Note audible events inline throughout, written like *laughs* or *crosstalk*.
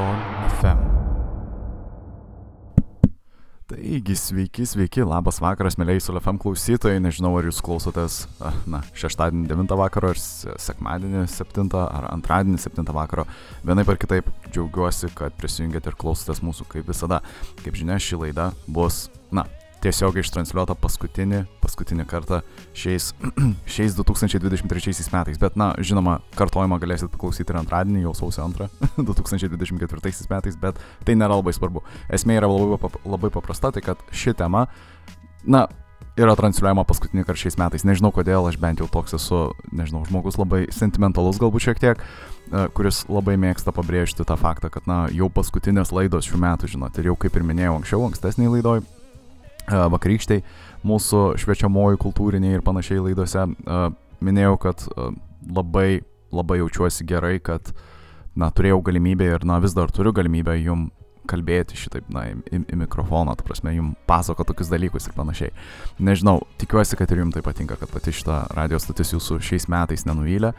Sol FM. Taigi, sveiki, sveiki, labas vakaras, mėlyjei Sol FM klausytojai, nežinau ar jūs klausotės, na, šeštadienį 9 vakaro, ar sekmadienį 7, ar antradienį 7 vakaro. Vienaip ar kitaip džiaugiuosi, kad prisijungėte ir klausotės mūsų kaip visada. Kaip žinia, ši laida bus, na, tiesiog ištransliuota paskutinį, paskutinį kartą šiais, *clears throat* šiais 2023 metais. Bet, na, žinoma, kartojimą galėsit paklausyti ir antradienį, jau sausio 2, 2024 *laughs* metais, bet tai nėra labai svarbu. Esmė yra labai, labai paprasta, tai kad ši tema, na, yra transliuojama paskutinį kartą šiais metais. Nežinau kodėl, aš bent jau toks esu, nežinau, žmogus labai sentimentalus galbūt šiek tiek, e, kuris labai mėgsta pabrėžti tą faktą, kad, na, jau paskutinės laidos šių metų, žinot, ir jau kaip ir minėjau anksčiau, ankstesniai laidoj, vakarykštai mūsų šviečiamoji kultūriniai ir panašiai laidose minėjau, kad labai, labai jaučiuosi gerai, kad na, turėjau galimybę ir na, vis dar turiu galimybę jum kalbėti šitaip, na, į, į mikrofoną, tu prasme, jums pasako tokius dalykus ir panašiai. Nežinau, tikiuosi, kad ir jums tai patinka, kad pati šita radio stotis jūsų šiais metais nenuvylė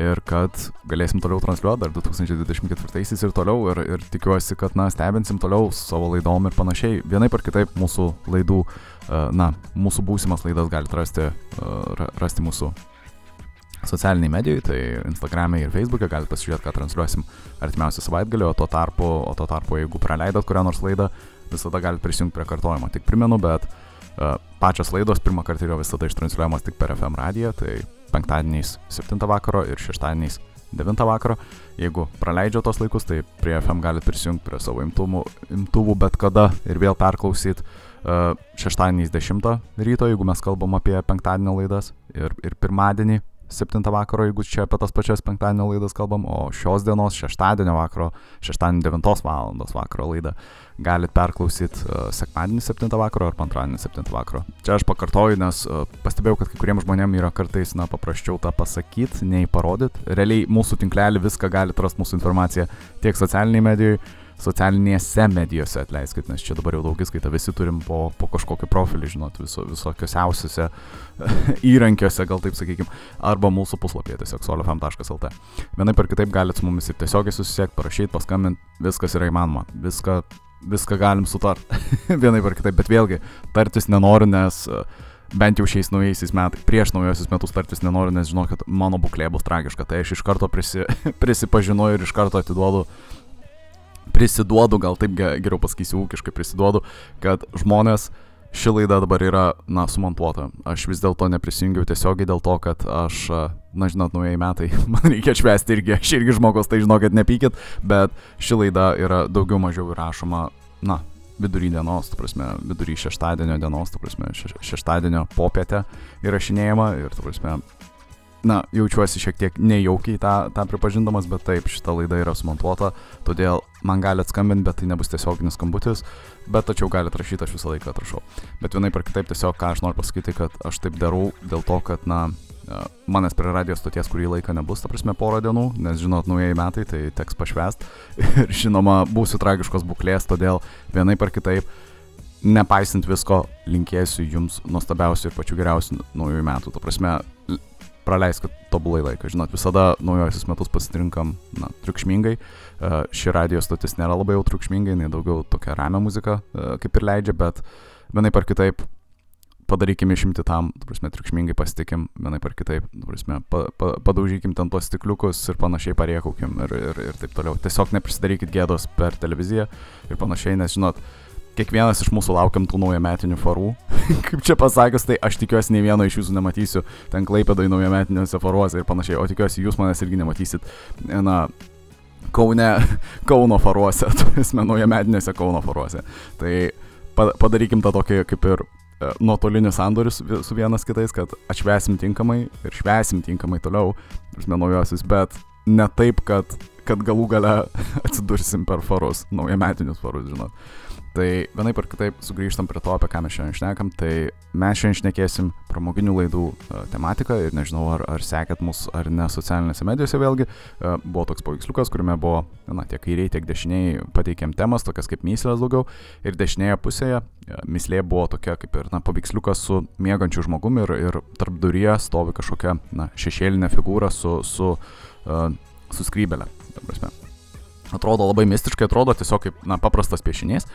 ir kad galėsim toliau transliuoti dar 2024 ir toliau ir, ir tikiuosi, kad, na, stebinsim toliau savo laidom ir panašiai. Vienaip ar kitaip mūsų laidų, na, mūsų būsimas laidas galite rasti, rasti mūsų socialiniai medijai, tai Instagram'e ir Facebook'e galite pasižiūrėti, ką transliuosim artimiausią savaitgalį, o tuo tarpu, o tuo tarpu jeigu praleidot kurią nors laidą, visada galite prisijungti prie kartojimo. Tik primenu, bet uh, pačios laidos pirmą kartą yra visada ištransliuojamos tik per FM radiją, tai penktadieniais 7 vakaro ir šeštadieniais 9 vakaro. Jeigu praleidžia tos laikus, tai prie FM galite prisijungti prie savo imtuvų, imtuvų bet kada ir vėl perklausyti uh, šeštadieniais 10 ryto, jeigu mes kalbam apie penktadienio laidas, ir, ir pirmadienį 7 vakaro, jeigu čia apie tas pačias penktadienio laidas kalbam, o šios dienos šeštadienio vakaro, šeštadienio 9 val. vakaro laidą galit perklausyti uh, sekmadienį 7 vakaro ar antradienį 7 vakaro. Čia aš pakartoju, nes uh, pastebėjau, kad kai kuriems žmonėms yra kartais, na, paprasčiau tą pasakyti, nei parodyti. Realiai mūsų tinklelį viską gali rasti mūsų informaciją tiek socialiniai medijai, socialinėse medijose, atleiskit, nes čia dabar jau daug įskaita, visi turim po, po kažkokį profilį, žinot, viso, visokiausiuose *laughs* įrankiuose, gal taip sakykim, arba mūsų puslapyje tiesiog solifam.lt. Vienaip ar kitaip galite su mumis ir tiesiogiai susisiekti, parašyti, paskambinti, viskas yra įmanoma, viską, viską galim sutart, *laughs* vienaip ar kitaip, bet vėlgi, tartis nenoriu, nes bent jau šiais naujaisiais metais, prieš naujosius metus tartis nenoriu, nes žinau, kad mano būklė bus tragiška, tai aš iš karto prisi, *laughs* prisipažinu ir iš karto atiduodu prisiduodu, gal taip geriau pasakysiu ūkiškai prisiduodu, kad žmonės ši laida dabar yra, na, sumontuota. Aš vis dėlto neprisijungiau tiesiogiai dėl to, kad aš, na, žinot, naujai metai, *laughs* man reikia švęsti irgi, aš irgi žmogus, tai žinokit, nepykit, bet ši laida yra daugiau mažiau įrašoma, na, vidury dienos, tu prasme, vidury šeštadienio dienos, tu prasme, šeštadienio popietę įrašinėjama ir, tu prasme, na, jaučiuosi šiek tiek nejaukiai tą, tą pripažindamas, bet taip, šita laida yra sumontuota, todėl man gali atskambinti, bet tai nebus tiesioginis skambutis, bet tačiau gali rašyti, aš visą laiką atrašau. Bet vienai per kitaip tiesiog, ką aš noriu pasakyti, kad aš taip darau dėl to, kad, na, manęs prie radijos stoties kurį laiką nebus, ta prasme, porą dienų, nes žinot, naujieji metai, tai teks pašvest *laughs* ir žinoma, būsiu tragiškos būklės, todėl vienai per kitaip nepaisant visko, linkėsiu jums nuostabiausių ir pačių geriausių naujųjų metų. Ta prasme, praleiskit tobulai laiką. Žinot, visada naujosius metus pasirinkam, na, triukšmingai. Uh, ši radijos stotis nėra labai jau triukšmingai, jinai daugiau tokia ramia muzika uh, kaip ir leidžia, bet vienaip ar kitaip padarykime išimti tam, tu prasme, triukšmingai pasitikim, vienaip ar kitaip, tu prasme, pa, pa, padaužykim ten tos stikliukus ir panašiai pariekaukim ir, ir, ir taip toliau. Tiesiog neprisidarykit gėdos per televiziją ir panašiai, nes žinot, uh, kiekvienas iš mūsų laukiam tų naujametinių farų. *laughs* Kaip čia pasakius, tai aš tikiuosi, nei vieno iš jūsų nematysiu ten klaipėdai naujametiniuose faruose ir panašiai, o tikiuosi, jūs manęs irgi nematysit. Na, Kaune, *laughs* Kauno faruose, *laughs* turėsime naujametinėse Kauno faruose. Tai padarykim tą tokį kaip ir e, nuotolinį sandorį su, su vienas kitais, kad atšvesim tinkamai ir švesim tinkamai toliau, žinoma, naujosius, bet ne taip, kad, kad galų gale atsidursim per farus, naujametinius farus, žinot. Tai vienaip ar kitaip sugrįžtam prie to, apie ką mes šiandien šnekam. Tai mes šiandien šnekėsim pramoginių laidų uh, tematiką ir nežinau, ar, ar sekėt mus ar ne socialinėse medijose vėlgi. Uh, buvo toks paveiksliukas, kuriame buvo, na, tiek kairiai, tiek dešiniai pateikėm temas, tokias kaip myslės daugiau. Ir dešinėje pusėje uh, mislė buvo tokia kaip ir, na, paveiksliukas su mėgančiu žmogumi ir, ir tarp duryje stovi kažkokia, na, šešėlinė figūra su, su, uh, su skrybelė. Ta prasme. Atrodo labai mistiškai, atrodo tiesiog kaip na, paprastas piešinys,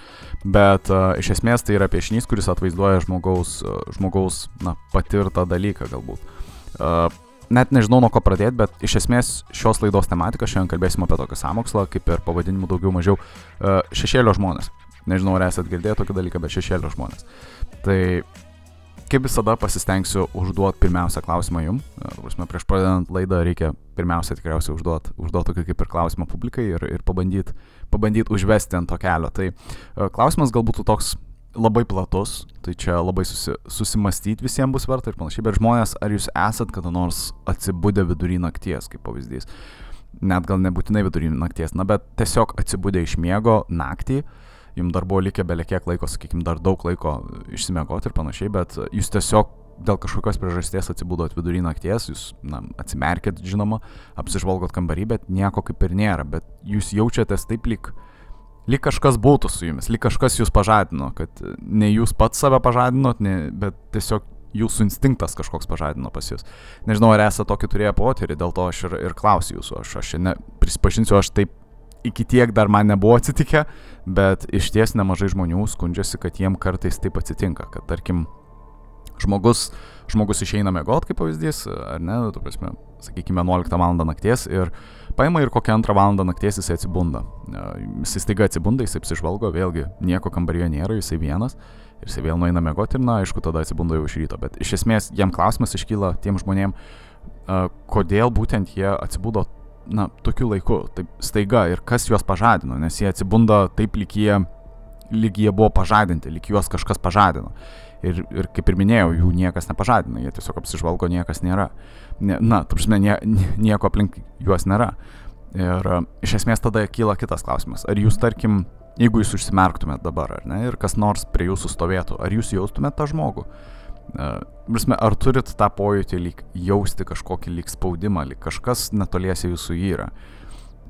bet uh, iš esmės tai yra piešinys, kuris atvaizduoja žmogaus, uh, žmogaus na, patirtą dalyką galbūt. Uh, net nežinau nuo ko pradėti, bet iš esmės šios laidos tematika, šiandien kalbėsim apie tokį samokslą, kaip ir pavadinimu daugiau mažiau, uh, šešėlio žmonės. Nežinau, ar esat girdėję tokį dalyką, bet šešėlio žmonės. Tai kaip visada pasistengsiu užduoti pirmiausią klausimą jum. Prasme, prieš pradedant laidą reikia pirmiausia tikriausiai užduoti užduot tokį kaip ir klausimą publikai ir, ir pabandyti pabandyt užvesti ant to kelio. Tai klausimas galbūt toks labai platus, tai čia labai susi, susimastyti visiems bus verta ir panašiai, bet žmonės, ar jūs esat kada nors atsibudę vidury nakties, kaip pavyzdys. Net gal nebūtinai vidury nakties, na bet tiesiog atsibudę iš miego naktį, jums dar buvo likę belekiek laiko, sakykime, dar daug laiko išsimiegoti ir panašiai, bet jūs tiesiog dėl kažkokios priežasties atsibūdot vidury nakties, jūs na, atsimerkėt, žinoma, apsižvalgot kambarį, bet nieko kaip ir nėra, bet jūs jaučiatės taip lyg, lyg kažkas būtų su jumis, lyg kažkas jūs pažadino, kad ne jūs pats save pažadinot, ne, bet tiesiog jūsų instinktas kažkoks pažadino pas jūs. Nežinau, ar esate tokį turėję potyrį, dėl to aš ir, ir klausiu jūsų, aš, aš ne, prisipažinsiu, aš taip iki tiek dar man nebuvo atsitikę, bet iš ties nemažai žmonių skundžiasi, kad jiem kartais taip atsitinka, kad tarkim žmogus, žmogus išeina mėgot, kaip pavyzdys, ar ne, tu prasme, sakykime, 11 val. nakties ir paima ir kokią antrą valandą nakties jisai atsibunda. Jisai staiga atsibunda, jisai apsižvalgo, vėlgi nieko kambaryje nėra, jisai vienas ir jisai vėl nueina mėgoti ir, na, aišku, tada atsibunda jau iš ryto. Bet iš esmės jam klausimas iškyla tiem žmonėm, kodėl būtent jie atsibudo, na, tokiu laiku, taip staiga ir kas juos pažadino, nes jie atsibunda taip, lyg jie, lyg jie buvo pažadinti, lyg juos kažkas pažadino. Ir, ir kaip ir minėjau, jų niekas nepažadina, jie tiesiog apsižvalgo, niekas nėra. Na, tarpsime, nie, nieko aplink juos nėra. Ir uh, iš esmės tada kyla kitas klausimas. Ar jūs, tarkim, jeigu jūs užsimerktumėt dabar, ar ne, ir kas nors prie jūsų stovėtų, ar jūs jaustumėt tą žmogų? Uh, prasme, ar turit tą pojūtį lyg jausti kažkokį lyg spaudimą, lyg kažkas netoliese jūsų yra?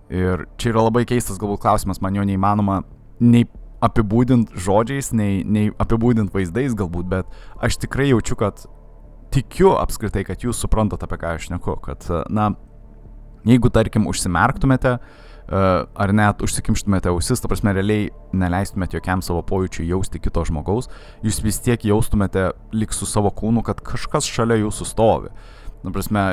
Ir čia yra labai keistas galbūt klausimas, man jo neįmanoma nei apibūdint žodžiais, nei, nei apibūdint vaizdais galbūt, bet aš tikrai jaučiu, kad tikiu apskritai, kad jūs suprantate, apie ką aš neku, kad, na, jeigu, tarkim, užsimerktumėte ar net užsikimštumėte ausis, ta prasme, realiai neleistumėte jokiam savo pojūčiui jausti kito žmogaus, jūs vis tiek jaustumėte lik su savo kūnu, kad kažkas šalia jūsų stovi. Na, prasme,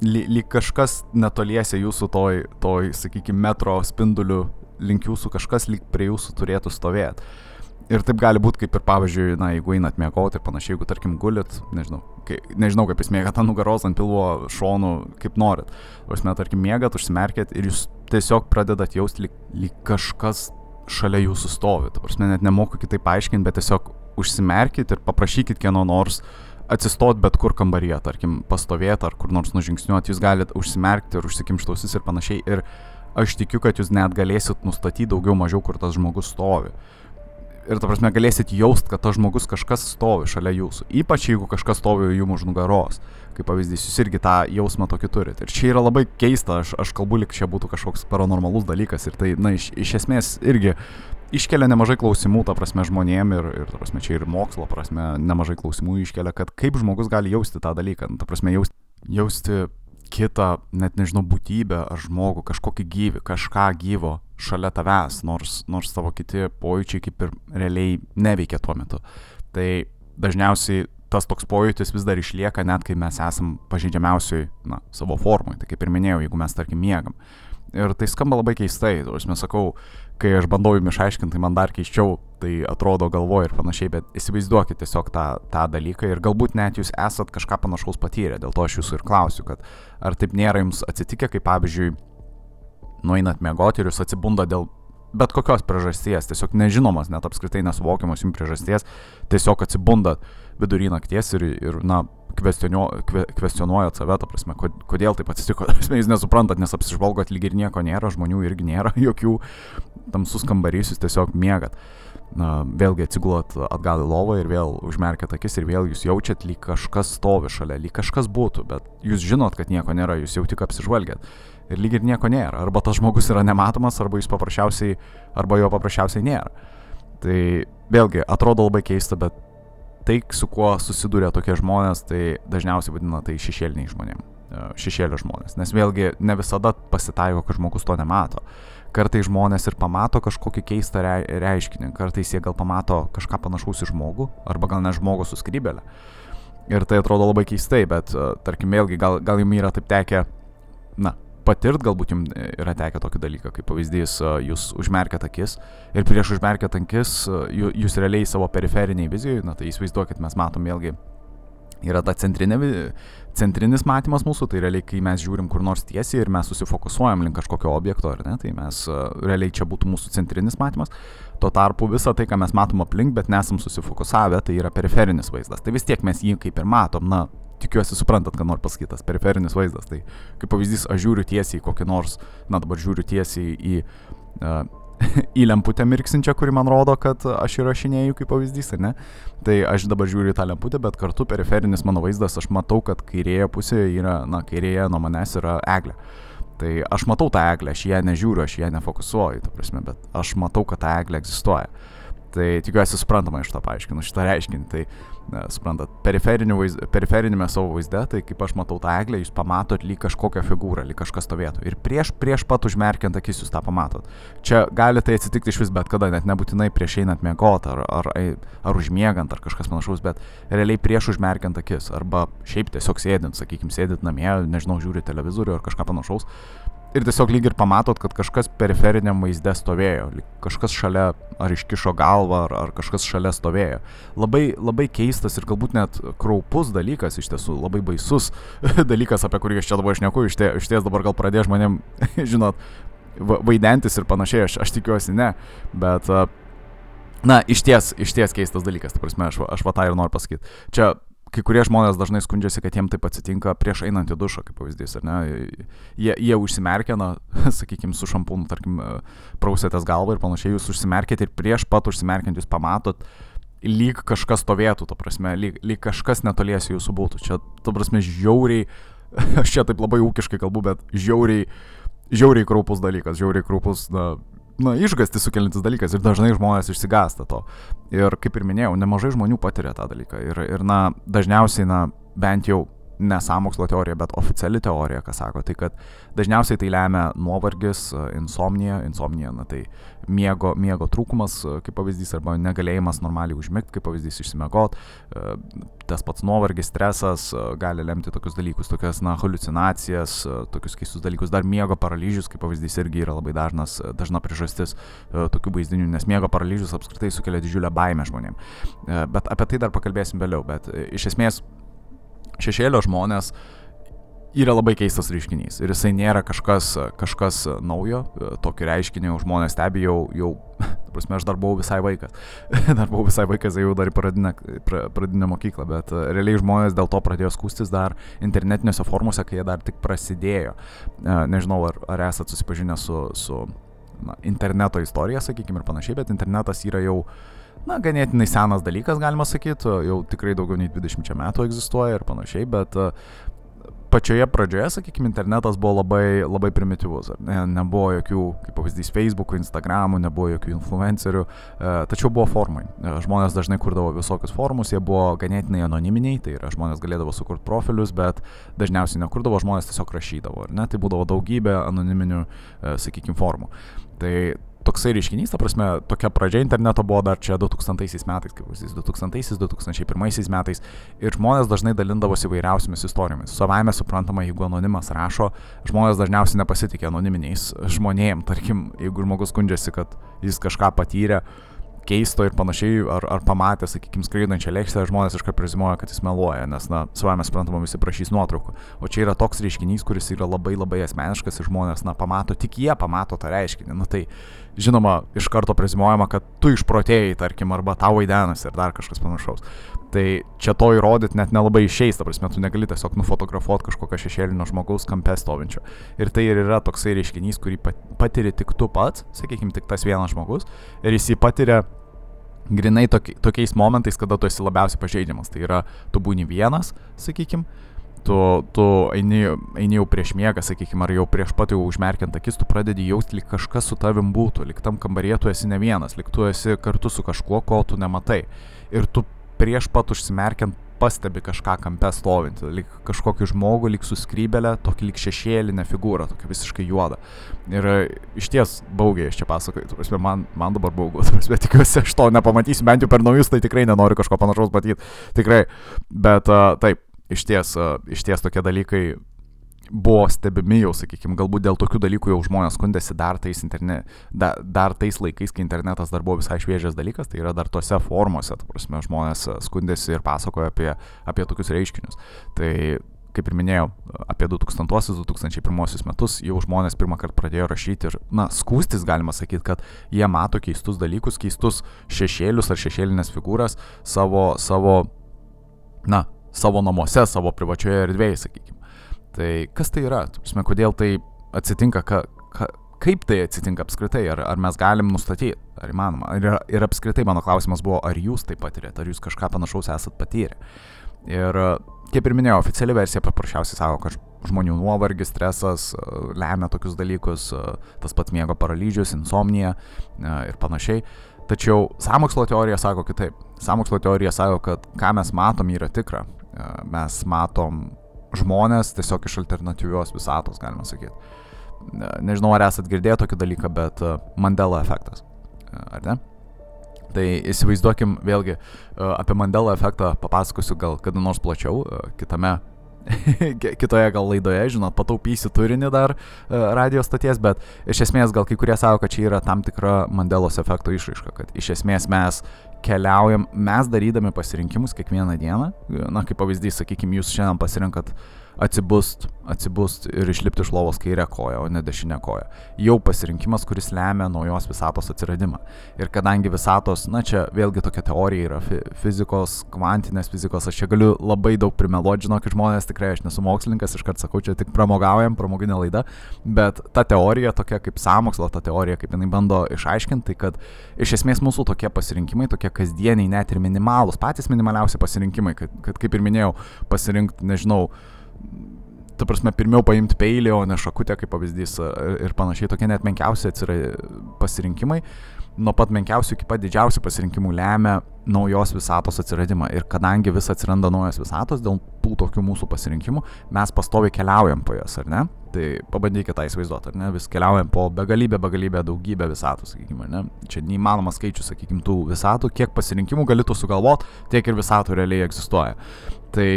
lyg kažkas netoliese jūsų toj, toj sakykime, metro spinduliu link jūsų kažkas lyg prie jūsų turėtų stovėti. Ir taip gali būti kaip ir pavyzdžiui, na, jeigu einat miegoti ir panašiai, jeigu tarkim gulit, nežinau, kai, nežinau kaip jūs mėgat ant nugaros, ant pilvo, šonų, kaip norit. Jūs, tarkim, mėgat, užsimerkėt ir jūs tiesiog pradedat jausti lyg, lyg kažkas šalia jūsų stovi. Ta prasme, net nemoku kitaip paaiškinti, bet tiesiog užsimerkit ir paprašykit kieno nors atsistot bet kur kambaryje, tarkim, pastovėti ar kur nors nužingsniuoti, jūs galite užsimerkti ir užsikimštausis ir panašiai. Ir aš tikiu, kad jūs net galėsit nustatyti daugiau mažiau, kur tas žmogus stovi. Ir ta prasme galėsit jaust, kad tas žmogus kažkas stovi šalia jūsų. Ypač jeigu kažkas stovi jums už nugaros. Kaip pavyzdys, jūs irgi tą jausmą tokį turite. Ir čia yra labai keista, aš, aš kalbu, lik čia būtų kažkoks paranormalus dalykas. Ir tai, na, iš, iš esmės irgi iškelia nemažai klausimų, ta prasme, žmonėm ir, ir ta prasme, čia ir mokslo prasme nemažai klausimų iškelia, kad kaip žmogus gali jausti tą dalyką. Ta prasme, jausti, jausti kitą, net nežinau, būtybę ar žmogų, kažkokį gyvį, kažką gyvo šalia tavęs, nors, nors tavo kiti pojūčiai kaip ir realiai neveikia tuo metu. Tai dažniausiai tas toks pojūtis vis dar išlieka, net kai mes esam pažeidžiamiausiai, na, savo formui. Tai kaip ir minėjau, jeigu mes, tarkim, miegam. Ir tai skamba labai keistai, aš mes sakau, kai aš bandau jums išaiškinti, tai man dar keiščiau, tai atrodo galvoje ir panašiai, bet įsivaizduokit tiesiog tą, tą dalyką ir galbūt net jūs esat kažką panašaus patyrę, dėl to aš jūsų ir klausiu, kad ar taip nėra jums atsitikę, kai pavyzdžiui, nueinat miegoti ir jūs atsibunda dėl bet kokios priežasties, tiesiog nežinomas, net apskritai nesuvokiamas jums priežasties, tiesiog atsibundat vidury nakties ir, ir na, kvestionuojat save, ta prasme, kodėl taip atsitiko, *laughs* prasme, jūs nesuprantat, nes apsižvalgot lyg ir nieko nėra, žmonių irgi nėra, *laughs* jokių tamsus kambarys, jūs tiesiog miegat. Na, vėlgi atsigulat atgal į lovą ir vėl užmerkiat akis ir vėl jūs jaučiat, lyg kažkas stovi šalia, lyg kažkas būtų, bet jūs žinot, kad nieko nėra, jūs jau tik apsižvalgėt. Ir lyg ir nieko nėra. Arba tas žmogus yra nematomas, arba jis paprasčiausiai, arba jo paprasčiausiai nėra. Tai vėlgi atrodo labai keista, bet tai, su kuo susiduria tokie žmonės, tai dažniausiai vadina tai šešėliniai žmonėm. šešėlio žmonės. Nes vėlgi ne visada pasitaiko, kad žmogus to nemato. Kartai žmonės ir pamato kažkokį keistą reiškinį, kartais jie gal pamato kažką panašaus į žmogų, arba gal ne žmogų su skrybelė. Ir tai atrodo labai keistai, bet tarkim vėlgi gal, gal jums yra taip tekę, na, patirt, galbūt jums yra tekę tokį dalyką, kaip pavyzdys, jūs užmerkiat akis ir prieš užmerkiat akis, jūs realiai savo periferiniai vizijai, na tai įsivaizduokit, mes matom vėlgi yra ta centrinė, centrinis matymas mūsų, tai realiai, kai mes žiūrim kur nors tiesiai ir mes susifokusuojam link kažkokio objekto, ar ne, tai mes realiai čia būtų mūsų centrinis matymas. Tuo tarpu visą tai, ką mes matom aplink, bet nesam susifokusavę, tai yra periferinis vaizdas. Tai vis tiek mes jį kaip ir matom, na, tikiuosi suprantat, ką noriu pasakyti, tas periferinis vaizdas. Tai kaip pavyzdys, aš žiūriu tiesiai į kokį nors, na dabar žiūriu tiesiai į, uh, *laughs* į lemputę mirksinčią, kuri man rodo, kad aš įrašinėjau kaip pavyzdys, ne? Tai aš dabar žiūriu į tą lemputę, bet kartu periferinis mano vaizdas, aš matau, kad kairėje pusėje yra, na, kairėje nuo manęs yra eglė. Tai aš matau tą eglę, aš ją nežiūriu, aš ją nefokusuoju, ta prasme, bet aš matau, kad ta eglė egzistuoja. Tai tikiuosi suprantama iš to paaiškinu šitą reiškinį. Tai suprantat, periferinėme savo vaizde, tai kaip aš matau tą eglę, jūs pamatot lyg kažkokią figūrą, lyg kažkas stovėtų. Ir prieš, prieš pat užmerkiant akis jūs tą pamatot. Čia gali tai atsitikti iš vis bet kada, net nebūtinai prieš einant miegoti ar, ar, ar užmiegant ar kažkas panašaus, bet realiai prieš užmerkiant akis arba šiaip tiesiog sėdint, sakykime, sėdint namie, nežinau, žiūri televizorių ar kažką panašaus, ir tiesiog lyg ir pamatot, kad kažkas periferiniam vaizde stovėjo, kažkas šalia ar iškišo galvą, ar, ar kažkas šalia stovėjo. Labai, labai keistas ir galbūt net kraupus dalykas, iš tiesų labai baisus *laughs* dalykas, apie kurį aš čia dabar šneku, iš, tie, iš ties dabar gal pradėjo žmonėm, *laughs* žinot, vaidentis ir panašiai, aš, aš tikiuosi ne, bet Na, iš ties, iš ties keistas dalykas, ta prasme, aš, aš va tą ir noriu pasakyti. Čia kai kurie žmonės dažnai skundžiasi, kad jiem taip atsitinka prieš einant į dušą, kaip pavyzdys, ar ne? Jie, jie užsimerkia, na, *laughs* sakykime, su šampūnu, tarkim, prausėtės galvą ir panašiai, jūs užsimerkėte ir prieš pat užsimerkiant jūs pamatot, lyg kažkas stovėtų, to prasme, lyg, lyg kažkas netoliesi jūsų būtų. Čia, to prasme, žiauriai, *laughs* aš čia taip labai ūkiškai kalbu, bet žiauriai, žiauriai kraupus dalykas, žiauriai kraupus, na, na, išgasti sukeliantis dalykas ir dažnai žmonės išsigasta to. Ir kaip ir minėjau, nemažai žmonių patiria tą dalyką. Ir, ir na, dažniausiai, na, bent jau ne samokslo teorija, bet oficiali teorija, ką sako, tai kad dažniausiai tai lemia nuovargis, insomnija, insomnija, na tai miego, miego trūkumas, kaip pavyzdys, arba negalėjimas normaliai užmigti, kaip pavyzdys išsimiegot, tas pats nuovargis, stresas gali lemti tokius dalykus, tokias, na, halucinacijas, tokius keistus dalykus, dar miego paralyžius, kaip pavyzdys, irgi yra labai dažnas, dažna priežastis tokių vaizdinių, nes miego paralyžius apskritai sukelia didžiulę baimę žmonėms. Bet apie tai dar pakalbėsim vėliau, bet iš esmės šešėlio žmonės yra labai keistas reiškinys ir jisai nėra kažkas, kažkas naujo, tokį reiškinį žmonės stebi jau, jau, *laughs* ta prasme, aš dar buvau visai vaikas, *laughs* dar buvau visai vaikas, jau dar į pradinę, pradinę mokyklą, bet e, realiai žmonės dėl to pradėjo skūstis dar internetinėse formuose, kai jie dar tik prasidėjo. E, nežinau, ar, ar esate susipažinę su, su na, interneto istorija, sakykime, ir panašiai, bet internetas yra jau na, ganėtinai senas dalykas, galima sakyti, jau tikrai daugiau nei 20 metų egzistuoja ir panašiai, bet e, pačioje pradžioje, sakykime, internetas buvo labai, labai primityvus. Ne, nebuvo jokių, kaip pavyzdys, Facebook'ų, Instagram'ų, nebuvo jokių influencerių, e, tačiau buvo formai. E, žmonės dažnai kurdavo visokius formus, jie buvo ganėtinai anoniminiai, tai yra žmonės galėdavo sukurti profilius, bet dažniausiai nekurdavo, žmonės tiesiog rašydavo. Ne? Tai būdavo daugybė anoniminių, sakykime, formų. Tai toksai reiškinys, ta prasme, tokia pradžia interneto buvo dar čia 2000 metais, kaip pavyzdys, 2000-2001 metais ir žmonės dažnai dalindavosi įvairiausiamis istorijomis. Savaime suprantama, jeigu anonimas rašo, žmonės dažniausiai nepasitikė anoniminiais žmonėm, tarkim, jeigu žmogus skundžiasi, kad jis kažką patyrė, keisto ir panašiai, ar, ar pamatė, sakykime, skraidančią lėkštę, žmonės iškart prezimuoja, kad jis meluoja, nes, na, savame suprantama, visi prašys nuotraukų. O čia yra toks reiškinys, kuris yra labai labai asmeniškas ir žmonės, na, pamato, tik jie pamato tą reiškinį. Na tai, žinoma, iš karto prezimuojama, kad tu išprotėjai, tarkim, arba tau vaidenas ir dar kažkas panašaus. Tai čia to įrodyti net nelabai išeis, ta prasme, tu negali tiesiog nufotografuoti kažkokio šešėlinio žmogaus kampe stovinčio. Ir tai ir yra toksai reiškinys, kurį patiri tik tu pats, sakykime, tik tas vienas žmogus, ir jis jį patiria grinai toki, tokiais momentais, kada tu esi labiausiai pažeidžiamas. Tai yra, tu būni vienas, sakykim, tu, tu eini, eini jau prieš miegą, sakykim, ar jau prieš pat jau užmerkiant akis, tu pradedi jausti, lyg kažkas su tavim būtų, lyg tam kambaryje tu esi ne vienas, lyg tu esi kartu su kažkuo, ko tu nematai. Ir tu prieš pat užsimerkiant pastebi kažką kampe stovinti, lyg kažkokį žmogų, lyg suskrybelę, tokį lyg šešėlinę figūrą, tokia visiškai juoda. Ir iš ties baugiai aš čia pasakoju, prasme, man, man dabar baugu, prasme, *laughs* tikiuosi, aš to nepamatysiu, bent jau per naujus, tai tikrai nenoriu kažko panašaus matyti, tikrai, bet uh, taip, iš ties, iš ties tokie dalykai buvo stebimi jau, sakykime, galbūt dėl tokių dalykų jau žmonės skundėsi dar tais, interne, da, dar tais laikais, kai internetas dar buvo visai šviežias dalykas, tai yra dar tose formuose, ta prasme, žmonės skundėsi ir pasakojo apie, apie tokius reiškinius. Tai kaip ir minėjau, apie 2000-2001 metus jau žmonės pirmą kartą pradėjo rašyti ir, na, skūstis galima sakyti, kad jie mato keistus dalykus, keistus šešėlius ar šešėlinės figūras savo, savo, na, savo namuose, savo privačioje erdvėje, sakykime. Tai kas tai yra? Prasme, kodėl tai atsitinka, ka, ka, kaip tai atsitinka apskritai, ar, ar mes galim nustatyti, ar įmanoma. Ir, ir apskritai mano klausimas buvo, ar jūs tai patirėte, ar jūs kažką panašaus esat patyrę. Ir kaip ir minėjau, oficiali versija paprasčiausiai sako, kad žmonių nuovargis, stresas lemia tokius dalykus, tas pats miego paralyžius, insomnija ir panašiai. Tačiau samokslo teorija sako kitaip. Samokslo teorija sako, kad ką mes matom yra tikra. Mes matom žmonės tiesiog iš alternatyvios visatos, galima sakyti. Nežinau, ar esat girdėję tokį dalyką, bet Mandela efektas. Ar ne? Tai įsivaizduokim vėlgi apie Mandela efektą papasakosiu gal kada nors plačiau, kitame *laughs* kitoje gal laidoje, žinot, pataupysiu turinį dar radio stoties, bet iš esmės gal kai kurie savo, kad čia yra tam tikra Mandelos efekto išraiška, kad iš esmės mes keliaujam, mes darydami pasirinkimus kiekvieną dieną, na kaip pavyzdys, sakykime, jūs šiandien pasirinkat atsibust, atsibust ir išlipti iš lovos kairę koją, o ne dešinę koją. Jau pasirinkimas, kuris lemia naujos visatos atsiradimą. Ir kadangi visatos, na čia vėlgi tokia teorija yra fizikos, kvantinės fizikos, aš čia galiu labai daug primeluoti, žinokit žmonės, tikrai aš nesu mokslininkas, iškart sakau, čia tik pramogaujam, pramoginė laida, bet ta teorija tokia kaip samokslo, ta teorija, kaip jinai bando išaiškinti, tai kad iš esmės mūsų tokie pasirinkimai, tokie kasdieniai, net ir minimalūs, patys minimaliausi pasirinkimai, kad, kad kaip ir minėjau, pasirinkti, nežinau, ta prasme, pirmiau paimti peilį, o ne šakutę, kaip pavyzdys ir panašiai, tokie net menkiausi atsira pasirinkimai, nuo pat menkiausių iki pat didžiausių pasirinkimų lemia naujos visatos atsiradimą. Ir kadangi vis atsiranda naujos visatos, dėl tų tokių mūsų pasirinkimų, mes pastovi keliaujam po jas, ar ne? Tai pabandykite tą įsivaizduoti, ar ne? Vis keliaujam po begalybę, begalybę, daugybę visatų, sakykime, ne? Čia neįmanomas skaičius, sakykime, tų visatų, kiek pasirinkimų galėtų sugalvoti, tiek ir visatų realiai egzistuoja. Tai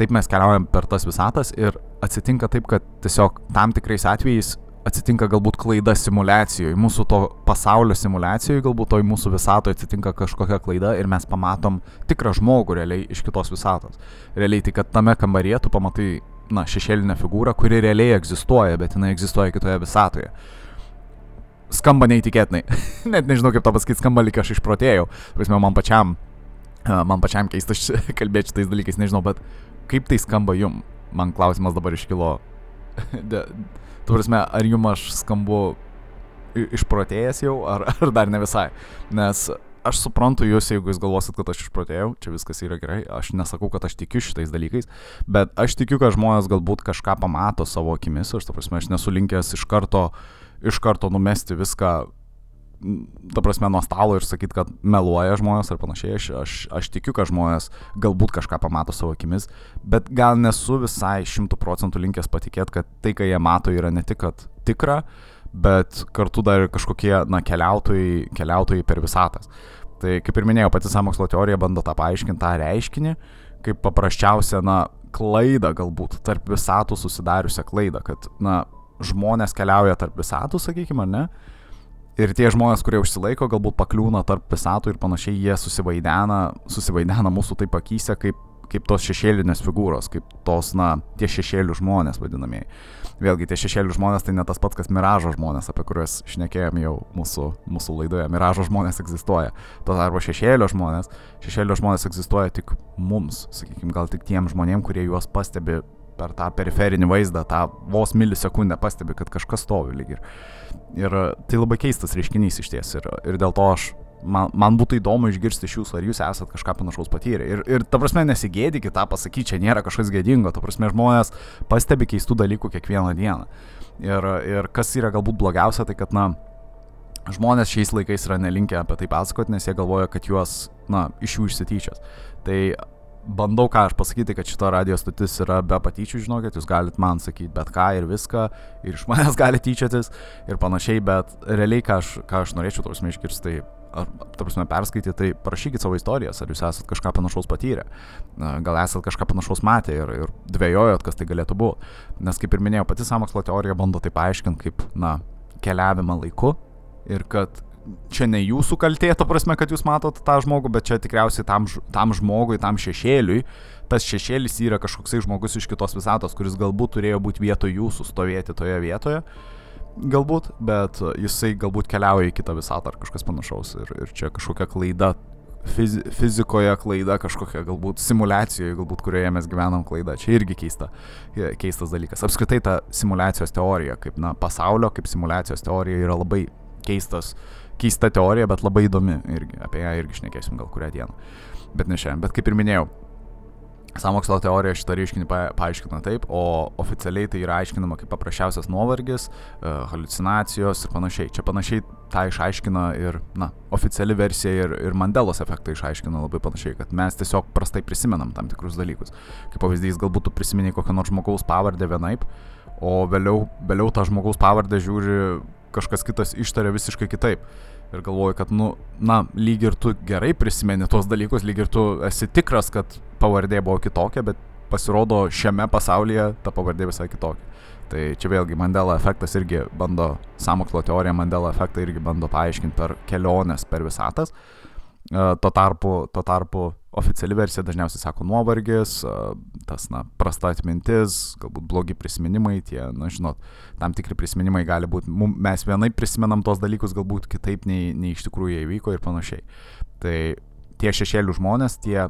taip mes keliaujam per tas visatas ir atsitinka taip, kad tiesiog tam tikrais atvejais atsitinka galbūt klaida simulacijoje, mūsų to pasaulio simulacijoje, galbūt toj mūsų visatoje atsitinka kažkokia klaida ir mes pamatom tikrą žmogų realiai iš kitos visatos. Realiai tai, kad tame kambaryje tu pamatai, na, šešėlinę figūrą, kuri realiai egzistuoja, bet jinai egzistuoja kitoje visatoje. Skamba neįtikėtinai. *laughs* Net nežinau, kaip to pasakyti, skamba lyg aš išprotėjau. Prasme, man pačiam, man pačiam keista *laughs* kalbėti šitais dalykais, nežinau, bet kaip tai skamba jum? Man klausimas dabar iškilo. *laughs* tu prasme, ar jum aš skambu išprotėjęs jau, ar, *laughs* ar dar ne visai? Nes aš suprantu jūs, jeigu jūs galvosit, kad aš išprotėjau, čia viskas yra gerai, aš nesakau, kad aš tikiu šitais dalykais, bet aš tikiu, kad žmonės galbūt kažką pamato savo akimis, aš, ta prasme, aš nesu linkęs iš karto, iš karto numesti viską ta prasme, nuo stalo ir sakyti, kad meluoja žmonės ar panašiai. Aš, aš, aš tikiu, kad žmonės galbūt kažką pamato savo akimis, bet gal nesu visai šimtų procentų linkęs patikėti, kad tai, ką jie mato, yra ne tik tikra, bet kartu dar ir kažkokie, na, keliautojai, keliautojai per visatas. Tai kaip ir minėjau, pati samokslo teorija bando tą paaiškinti, tą reiškinį, kaip paprasčiausia, na, klaida galbūt, tarp visatų susidariusią klaidą, kad, na, žmonės keliauja tarp visatų, sakykime, ne? Ir tie žmonės, kurie užsilaiko, galbūt pakliūna tarp visatų ir panašiai, jie susivaidena, susivaidena mūsų taip akise kaip, kaip tos šešėlinės figūros, kaip tos, na, tie šešėlių žmonės vadinamieji. Vėlgi, tie šešėlių žmonės tai ne tas pats, kas miražo žmonės, apie kuriuos šnekėjom jau mūsų, mūsų laidoje. Miražo žmonės egzistuoja. Tuo tarpu šešėlio žmonės, šešėlio žmonės egzistuoja tik mums, sakykime, gal tik tiem žmonėm, kurie juos pastebi per tą periferinį vaizdą, tą vos milisekundę pastebi, kad kažkas stovi lyg ir. Ir tai labai keistas reiškinys iš ties. Ir, ir dėl to aš, man, man būtų įdomu išgirsti iš jūsų, ar jūs esate kažką panašaus patyrę. Ir, ir ta prasme, nesigėdykit tą pasakyti, čia nėra kažkas gėdingo. Ta prasme, žmonės pastebi keistų dalykų kiekvieną dieną. Ir, ir kas yra galbūt blogiausia, tai kad, na, žmonės šiais laikais yra nelinkę apie tai pasakoti, nes jie galvoja, kad juos, na, iš jų išsityčios. Tai bandau ką aš pasakyti, kad šita radio stotis yra be patyčių, žinokit, jūs galite man sakyti bet ką ir viską, ir iš manęs *laughs* galite tyčiotis ir panašiai, bet realiai ką aš, ką aš norėčiau tos išgirsti, tai ar, ta prasme, perskaityti, tai parašykit savo istorijas, ar jūs esat kažką panašaus patyrę, gal esat kažką panašaus matę ir, ir dvėjojot, kas tai galėtų būti. Nes kaip ir minėjau, pati samokslo teorija bando tai paaiškinti kaip, na, keliavimą laiku ir kad čia ne jūsų kaltė, to prasme, kad jūs matot tą žmogų, bet čia tikriausiai tam, tam žmogui, tam šešėliui, tas šešėlis yra kažkoksai žmogus iš kitos visatos, kuris galbūt turėjo būti vietoj jūsų stovėti toje vietoje, galbūt, bet jisai galbūt keliauja į kitą visatą ar kažkas panašaus ir, ir čia kažkokia klaida. Fiz, fizikoje klaida, kažkokia galbūt simulacijoje, galbūt kurioje mes gyvenam klaida. Čia irgi keista, keistas dalykas. Apskritai ta simulacijos teorija, kaip na, pasaulio, kaip simulacijos teorija yra labai keistas uh, keista teorija, bet labai įdomi irgi, apie ją irgi šnekėsim gal kurią dieną. Bet ne šiandien. Bet kaip ir minėjau, Samokslo teorija šitą reiškinį pa, paaiškina taip, o oficialiai tai yra aiškinama kaip paprasčiausias nuovargis, e, halucinacijos ir panašiai. Čia panašiai tą išaiškina ir, na, oficiali versija ir, ir Mandelos efektą išaiškina labai panašiai, kad mes tiesiog prastai prisimenam tam tikrus dalykus. Kaip pavyzdys, galbūt tu prisimeni kokią nors žmogaus pavardę vienaip, o vėliau, vėliau tą žmogaus pavardę žiūri kažkas kitas ištaria visiškai kitaip. Ir galvoju, kad, nu, na, lyg ir tu gerai prisimeni tuos dalykus, lyg ir tu esi tikras, kad pavardė buvo kitokia, bet pasirodo šiame pasaulyje ta pavardė visai kitokia. Tai čia vėlgi Mandela efektas irgi bando, samokslo teorija Mandela efektą irgi bando paaiškinti per keliones per visatas. E, tuo tarpu, tuo tarpu oficiali versija dažniausiai sako nuovargis, tas, na, prasta atmintis, galbūt blogi prisiminimai, tie, na, žinot, tam tikri prisiminimai gali būti, mes vienai prisimenam tos dalykus galbūt kitaip nei, nei iš tikrųjų jie įvyko ir panašiai. Tai tie šešėlių žmonės, tie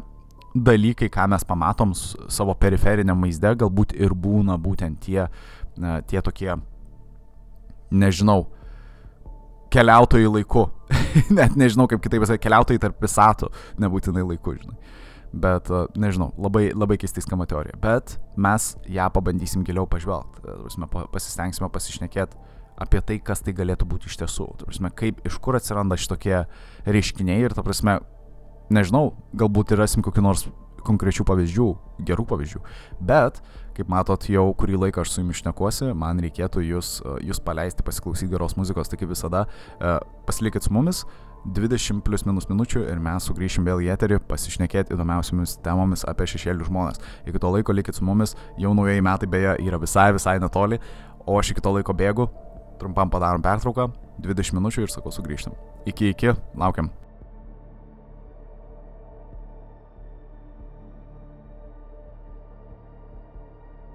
dalykai, ką mes pamatom savo periferiniam vaizde, galbūt ir būna būtent tie, tie tokie, nežinau, keliautojai laiku. *laughs* Net nežinau, kaip kitaip pasakyti, keliautojai tarp visatų, nebūtinai laiku, žinai. Bet, nežinau, labai, labai keistai skamba teorija. Bet mes ją pabandysim giliau pažvelgti. Pasistengsime pasišnekėti apie tai, kas tai galėtų būti iš tiesų. Prasme, kaip, iš kur atsiranda šitokie reiškiniai ir, ta prasme, nežinau, galbūt ir rasim kokiu nors konkrečių pavyzdžių, gerų pavyzdžių. Bet, kaip matot, jau kurį laiką aš su jumis šnekuosi, man reikėtų jūs, jūs paleisti, pasiklausyti geros muzikos, tai kaip visada, e, pasilikit su mumis. 20 plus minus minučių ir mes sugrįšim vėl į eterį pasišnekėti įdomiausiamis temomis apie šešėlių žmonės. Iki to laiko likit su mumis, jau naujieji metai beje yra visai visai netoli, o aš iki to laiko bėgu, trumpam padarom pertrauką, 20 minučių ir sakau sugrįžtam. Iki iki, laukiam.